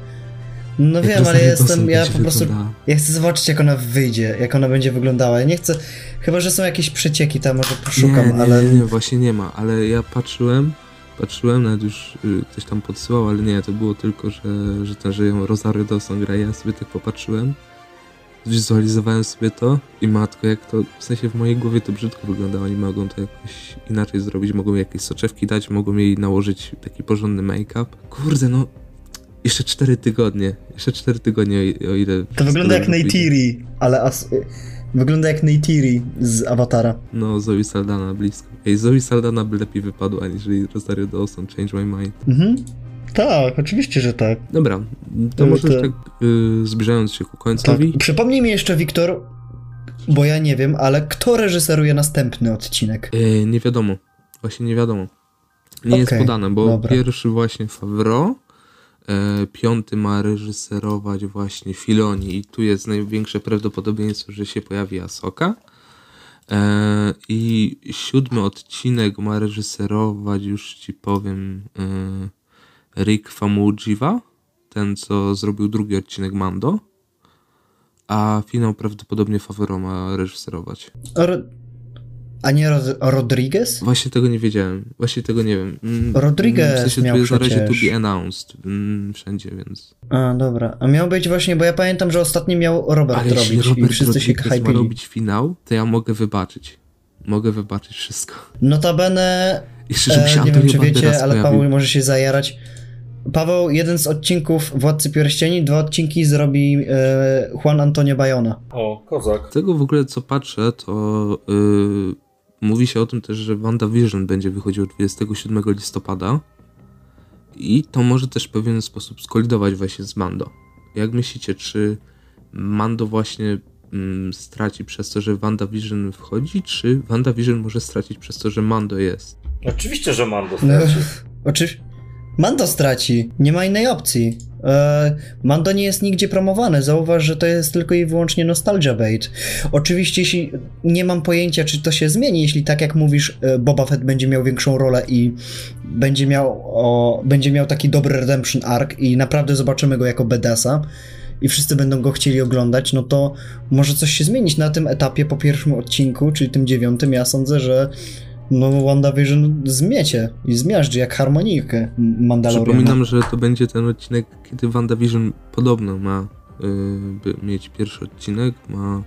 No wiem, ale ja jestem, ja po prostu, ja chcę zobaczyć jak ona wyjdzie, jak ona będzie wyglądała. Ja nie chcę, chyba, że są jakieś przecieki, tam może poszukam, nie, nie, ale... Nie, nie, właśnie nie ma, ale ja patrzyłem, patrzyłem, nawet już y, ktoś tam podsyłał, ale nie, to było tylko, że, że ten, że ją Rosario Dawson gra, ja sobie tak popatrzyłem, wizualizowałem sobie to i matko, jak to, w sensie w mojej głowie to brzydko wygląda, oni mogą to jakoś inaczej zrobić, mogą jakieś soczewki dać, mogą jej nałożyć taki porządny make-up. Kurde, no, jeszcze 4 tygodnie, jeszcze 4 tygodnie, o, ile... To wygląda jak. Neytiri, ale as... wygląda jak Neytiri z Awatara. No, Zoe Saldana blisko. Ej, Zoe Saldana by lepiej wypadła, aniżeli Rosario Dawson, Change My Mind. Mhm. Tak, oczywiście, że tak. Dobra, to może to- tak y, zbliżając się ku tak. końcowi. Przypomnij mi jeszcze, Wiktor, bo ja nie wiem, ale kto reżyseruje następny odcinek? Y, nie wiadomo. Właśnie nie wiadomo. Nie jest Okej, podane, bo dobra. pierwszy właśnie Favreau, piąty ma reżyserować właśnie Filoni i tu jest największe prawdopodobieństwo, że się pojawi Asoka. E, I siódmy odcinek ma reżyserować, już ci powiem, e, Rick Famuyiwa, ten co zrobił drugi odcinek Mando. A finał prawdopodobnie Favreau ma reżyserować. Ro... A nie Rod- Rodriguez? Właśnie tego nie wiedziałem. Właśnie tego nie wiem. Mm, Rodriguez W sensie miał tu jest na razie to przecież. be announced mm, wszędzie, więc... A, dobra. A miał być właśnie, bo ja pamiętam, że ostatni miał Robert Ale jeśli robić Robert i wszyscy się Rodriguez ma hypili. robić finał, to ja mogę wybaczyć. Mogę wybaczyć wszystko. Notabene, Jeszcze, żeby się e, nie wiem czy Banderas wiecie, ale pojawił. Paweł może się zajarać. Paweł, jeden z odcinków Władcy Pierścieni, dwa odcinki zrobi e, Juan Antonio Bayona. O, kozak. Z tego w ogóle co patrzę, to yy, mówi się o tym też, że WandaVision będzie wychodził 27 listopada i to może też w pewien sposób skolidować właśnie z Mando. Jak myślicie, czy Mando właśnie mm, straci przez to, że WandaVision wchodzi, czy WandaVision może stracić przez to, że Mando jest? Oczywiście, że Mando No, straci. oczywiście. Mando straci, nie ma innej opcji. E, Mando nie jest nigdzie promowany. Zauważ, że to jest tylko i wyłącznie nostalgia bait. Oczywiście, jeśli nie mam pojęcia, czy to się zmieni, jeśli tak jak mówisz, e, Boba Fett będzie miał większą rolę i będzie miał, o, będzie miał taki dobry redemption arc i naprawdę zobaczymy go jako bedasa i wszyscy będą go chcieli oglądać, no to może coś się zmienić na tym etapie po pierwszym odcinku, czyli tym dziewiątym. Ja sądzę, że no WandaVision zmiecie i zmiażdży jak harmonijkę Mandaloriana. Przypominam, że to będzie ten odcinek, kiedy WandaVision podobno ma by mieć pierwszy odcinek, ma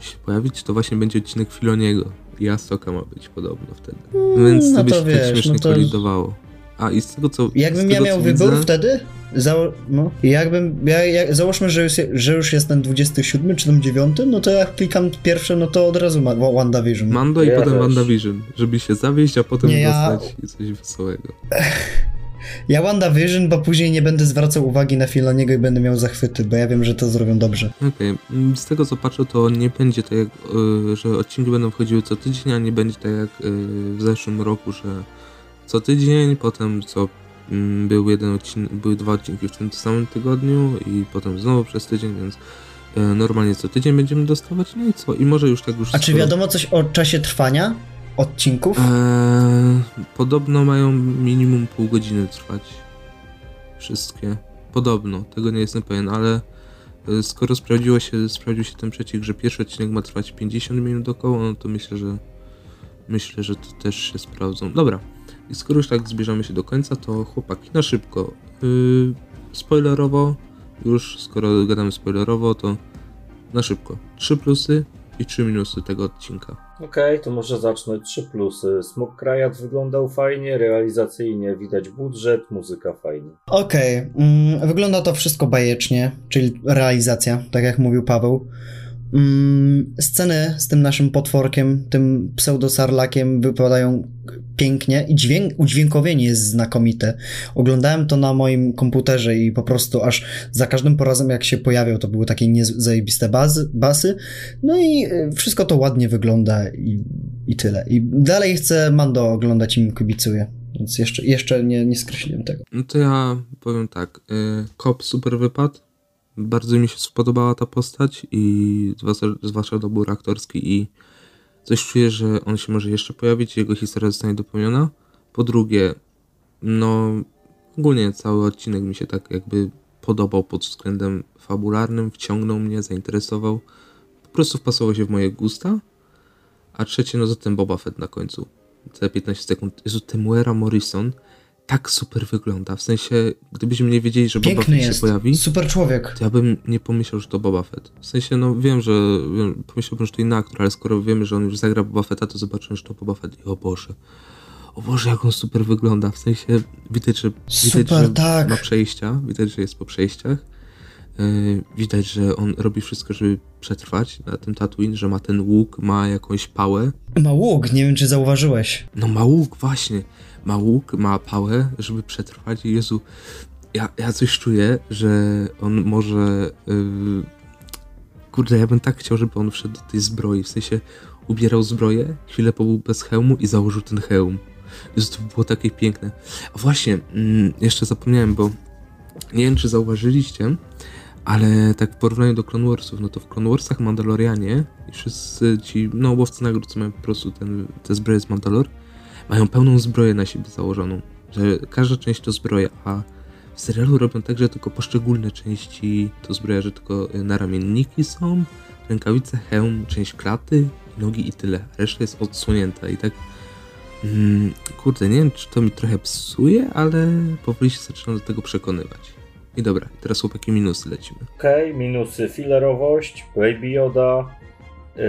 się pojawić, to właśnie będzie odcinek Filoniego i Asoka ma być podobno wtedy. Więc no to by to się wiesz, tak śmiesznie no to- kolidowało. A i z tego co. Jakbym ja tego, miał co wybór widzę, wtedy, zało- no, jakbym, ja, ja, załóżmy, że już, że już jest ten 27 czy ten 9, no to jak klikam pierwsze, no to od razu ma Wa- WandaVision. Mando i Ja potem też. WandaVision, żeby się zawieść, a potem Nie, ja- dostać coś wesołego. Ja WandaVision, bo później nie będę zwracał uwagi na Filoniego i będę miał zachwyty, bo ja wiem, że to zrobią dobrze. Okej, mm, z tego co patrzę, to nie będzie tak jak, y, że odcinki będą wchodziły co tydzień, a nie będzie tak jak y, w zeszłym roku, że co tydzień, potem co mm, był jeden odcinek, były dwa odcinki w tym samym tygodniu i potem znowu przez tydzień, więc y, normalnie co tydzień będziemy dostawać, no i co? I może już tak już... A czy wiadomo coś o czasie trwania odcinków? Eee, podobno mają minimum pół godziny trwać. Wszystkie. Podobno, tego nie jestem pewien, ale e, skoro sprawdziło się, sprawdził się ten przeciek, że pierwszy odcinek ma trwać 50 minut około, no to myślę, że myślę, że to też się sprawdzą. Dobra. I skoro już tak zbliżamy się do końca, to chłopaki, na szybko. Yy, spoilerowo, już skoro gadamy spoilerowo, to na szybko. Trzy plusy i trzy minusy tego odcinka. Okej, to może zacznę. Trzy plusy. Smok Krajat wyglądał fajnie, realizacyjnie widać budżet, muzyka fajnie. Okej, mm, wygląda to wszystko bajecznie, czyli realizacja, tak jak mówił Paweł. Mm, sceny z tym naszym potworkiem, tym pseudosarlakiem wypadają pięknie i dźwięk, udźwiękowienie jest znakomite. Oglądałem to na moim komputerze i po prostu aż za każdym razem jak się pojawiał to były takie niez- zajebiste bazy, basy. No i y, wszystko to ładnie wygląda i, i tyle. I dalej chcę Mando oglądać i im kibicuję. Więc jeszcze, jeszcze nie, nie skreśliłem tego. No to ja powiem tak. y, Kop super wypadł. Bardzo mi się spodobała ta postać i zwłaszcza, dobór aktorski i coś czuję, że on się może jeszcze pojawić, jego historia zostanie dopełniona. Po drugie, no ogólnie cały odcinek mi się tak jakby podobał pod względem fabularnym, wciągnął mnie, zainteresował. Po prostu wpasował się w moje gusta. A trzecie, no ten Boba Fett na końcu. Te 15 sekund. Jezu, Temuera Morrison tak super wygląda. W sensie, gdybyśmy nie wiedzieli, że Boba Piękny Fett się jest, pojawi, super człowiek. to ja bym nie pomyślał, że to Boba Fett. W sensie, no wiem, że wiem, pomyślałbym, że to inny aktor, ale skoro wiemy, że on już zagra Boba Fetta, to zobaczymy, że to Boba Fett i o Boże. O Boże, jak on super wygląda. W sensie, widać, że, widać, Super, że tak. ma przejścia, widać, że jest po przejściach. Yy, widać, że on robi wszystko, żeby przetrwać na tym Tatooine, że ma ten łuk, ma jakąś pałę. Ma łuk, nie wiem czy zauważyłeś. No ma łuk, właśnie. Ma łuk, ma pałę, żeby przetrwać. Jezu, ja, ja coś czuję, że on może... Yy... Kurde, ja bym tak chciał, żeby on wszedł do tej zbroi, w sensie ubierał zbroję, chwilę pobył bez hełmu i założył ten hełm. Jezu, to by było takie piękne. A właśnie, mm, jeszcze zapomniałem, bo nie wiem, czy zauważyliście, ale tak w porównaniu do Clone Warsów, no to w Clone Warsach Mandalorianie i wszyscy ci, no łowcy nagród, co mają po prostu ten, te zbroje z Mandalor, mają pełną zbroję na siebie założoną, że każda część to zbroja, a w serialu robią tak, że tylko poszczególne części to zbroja, że tylko naramienniki są, rękawice, hełm, część klaty, nogi i tyle. Reszta jest odsłonięta i tak mm, kurde, nie wiem, czy to mi trochę psuje, ale powoli się zaczynam do tego przekonywać. I dobra, teraz chłopaki minusy lecimy. Okej, minusy filerowość, Baby Yoda yy,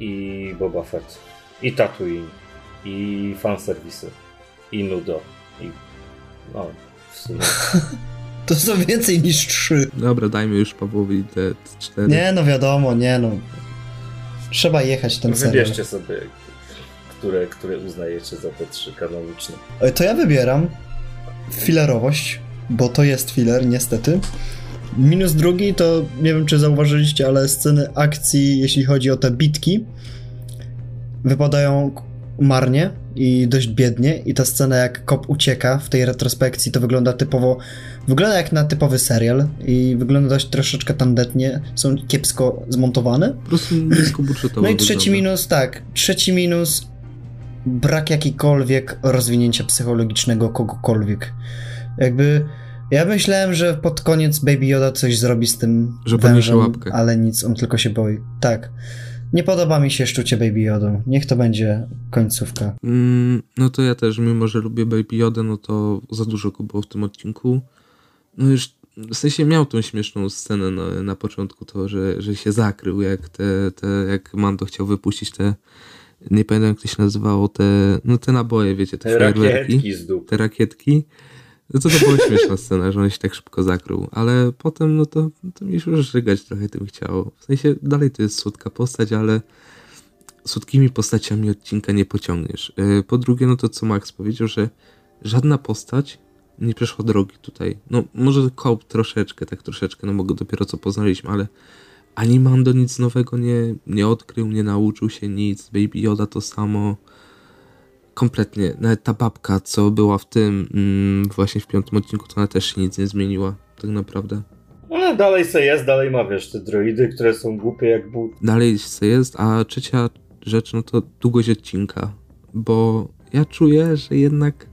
i Boba Fett. I Tatooine. I fanserwisy. I Nudo. I no, w sumie. To są więcej niż trzy. Dobra, dajmy już Pawłowi te cztery. Nie no wiadomo, nie no. Trzeba jechać ten serial. Wybierzcie sobie, które, które uznajecie za te trzy kanoniczne. E, To ja wybieram filerowość, bo to jest filer, niestety. Minus drugi to nie wiem, czy zauważyliście, ale sceny akcji, jeśli chodzi o te bitki, wypadają marnie i dość biednie. I ta scena, jak kop ucieka w tej retrospekcji, to wygląda typowo. Wygląda jak na typowy serial i wygląda dość troszeczkę tandetnie. Są kiepsko zmontowane. Po prostu niskobudżetowo No i trzeci wygląda. minus, tak. Trzeci minus brak jakikolwiek rozwinięcia psychologicznego kogokolwiek. Jakby ja myślałem, że pod koniec Baby Yoda coś zrobi z tym Że wężem, łapkę. ale nic, on tylko się boi. Tak. Nie podoba mi się szczucie Baby Yoda. Niech to będzie końcówka. Mm, no to ja też, mimo że lubię Baby Yoda, no to za dużo go było w tym odcinku. No już w sensie miał tą śmieszną scenę na, na początku, to, że, że się zakrył, jak te, te, jak Mando chciał wypuścić te, nie pamiętam jak to się nazywało, te, no te naboje, wiecie, te fajerwerki, Rakietki te rakietki. No to to była śmieszna scena, że on się tak szybko zakrył, ale potem no to, to mi się już żygać trochę tym chciało. W sensie dalej to jest słodka postać, ale słodkimi postaciami odcinka nie pociągniesz. Yy, Po drugie, no to co Max powiedział, że żadna postać nie przeszła drogi tutaj. No może Cobb troszeczkę, tak troszeczkę, no bo go dopiero co poznaliśmy, ale ani Mando nic nowego nie, nie odkrył, nie nauczył się nic, Baby Yoda to samo. Kompletnie. Nawet ta babka, co była w tym, mm, właśnie w piątym odcinku, to ona też się nic nie zmieniła, tak naprawdę. No dalej se jest, dalej ma, wiesz, te droidy, które są głupie jak but. dalej se jest, a trzecia rzecz, no to długość odcinka, bo ja czuję, że jednak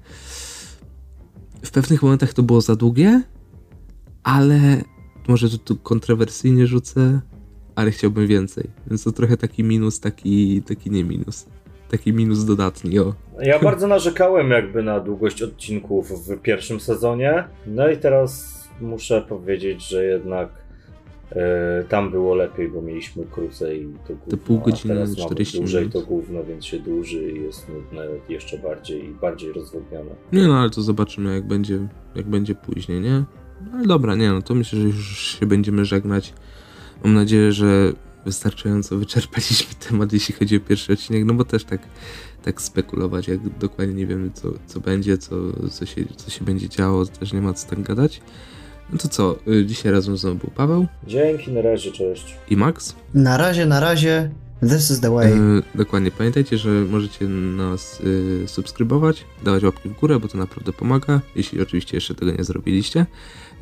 w pewnych momentach to było za długie, ale może tu, tu kontrowersyjnie rzucę, ale chciałbym więcej, więc to trochę taki minus, taki, taki nie minus, taki minus dodatni, o. Ja bardzo narzekałem jakby na długość odcinków w pierwszym sezonie, no i teraz muszę powiedzieć, że jednak e, tam było lepiej, bo mieliśmy krócej to gówno, pół godziny, a teraz mamy 40 dłużej minut. to gówno, więc się dłuży i jest nudne jeszcze bardziej i bardziej rozwodnione. Nie no, ale to zobaczymy jak będzie, jak będzie później, nie? No ale dobra, nie no, to myślę, że już się będziemy żegnać. Mam nadzieję, że wystarczająco wyczerpaliśmy temat, jeśli chodzi o pierwszy odcinek, no bo też tak, tak spekulować, jak dokładnie nie wiemy, co, co będzie, co, co, się, co się będzie działo, też nie ma co tak gadać. No to co, y, dzisiaj razem ze mną był Paweł Dzięki, na razie, cześć. i Max. Na razie, na razie. This is the way. E, dokładnie, pamiętajcie, że możecie nas y, subskrybować, dawać łapki w górę, bo to naprawdę pomaga, jeśli oczywiście jeszcze tego nie zrobiliście.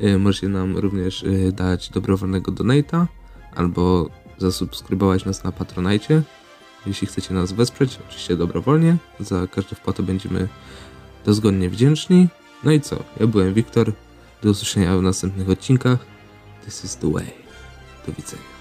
Y, możecie nam również y, dać dobrowolnego donata, albo zasubskrybować nas na Patronajcie, jeśli chcecie nas wesprzeć, oczywiście dobrowolnie. Za każdą wpłatę będziemy dozgodnie wdzięczni. No i co, ja byłem Wiktor, do usłyszenia w następnych odcinkach. This is the way. Do widzenia.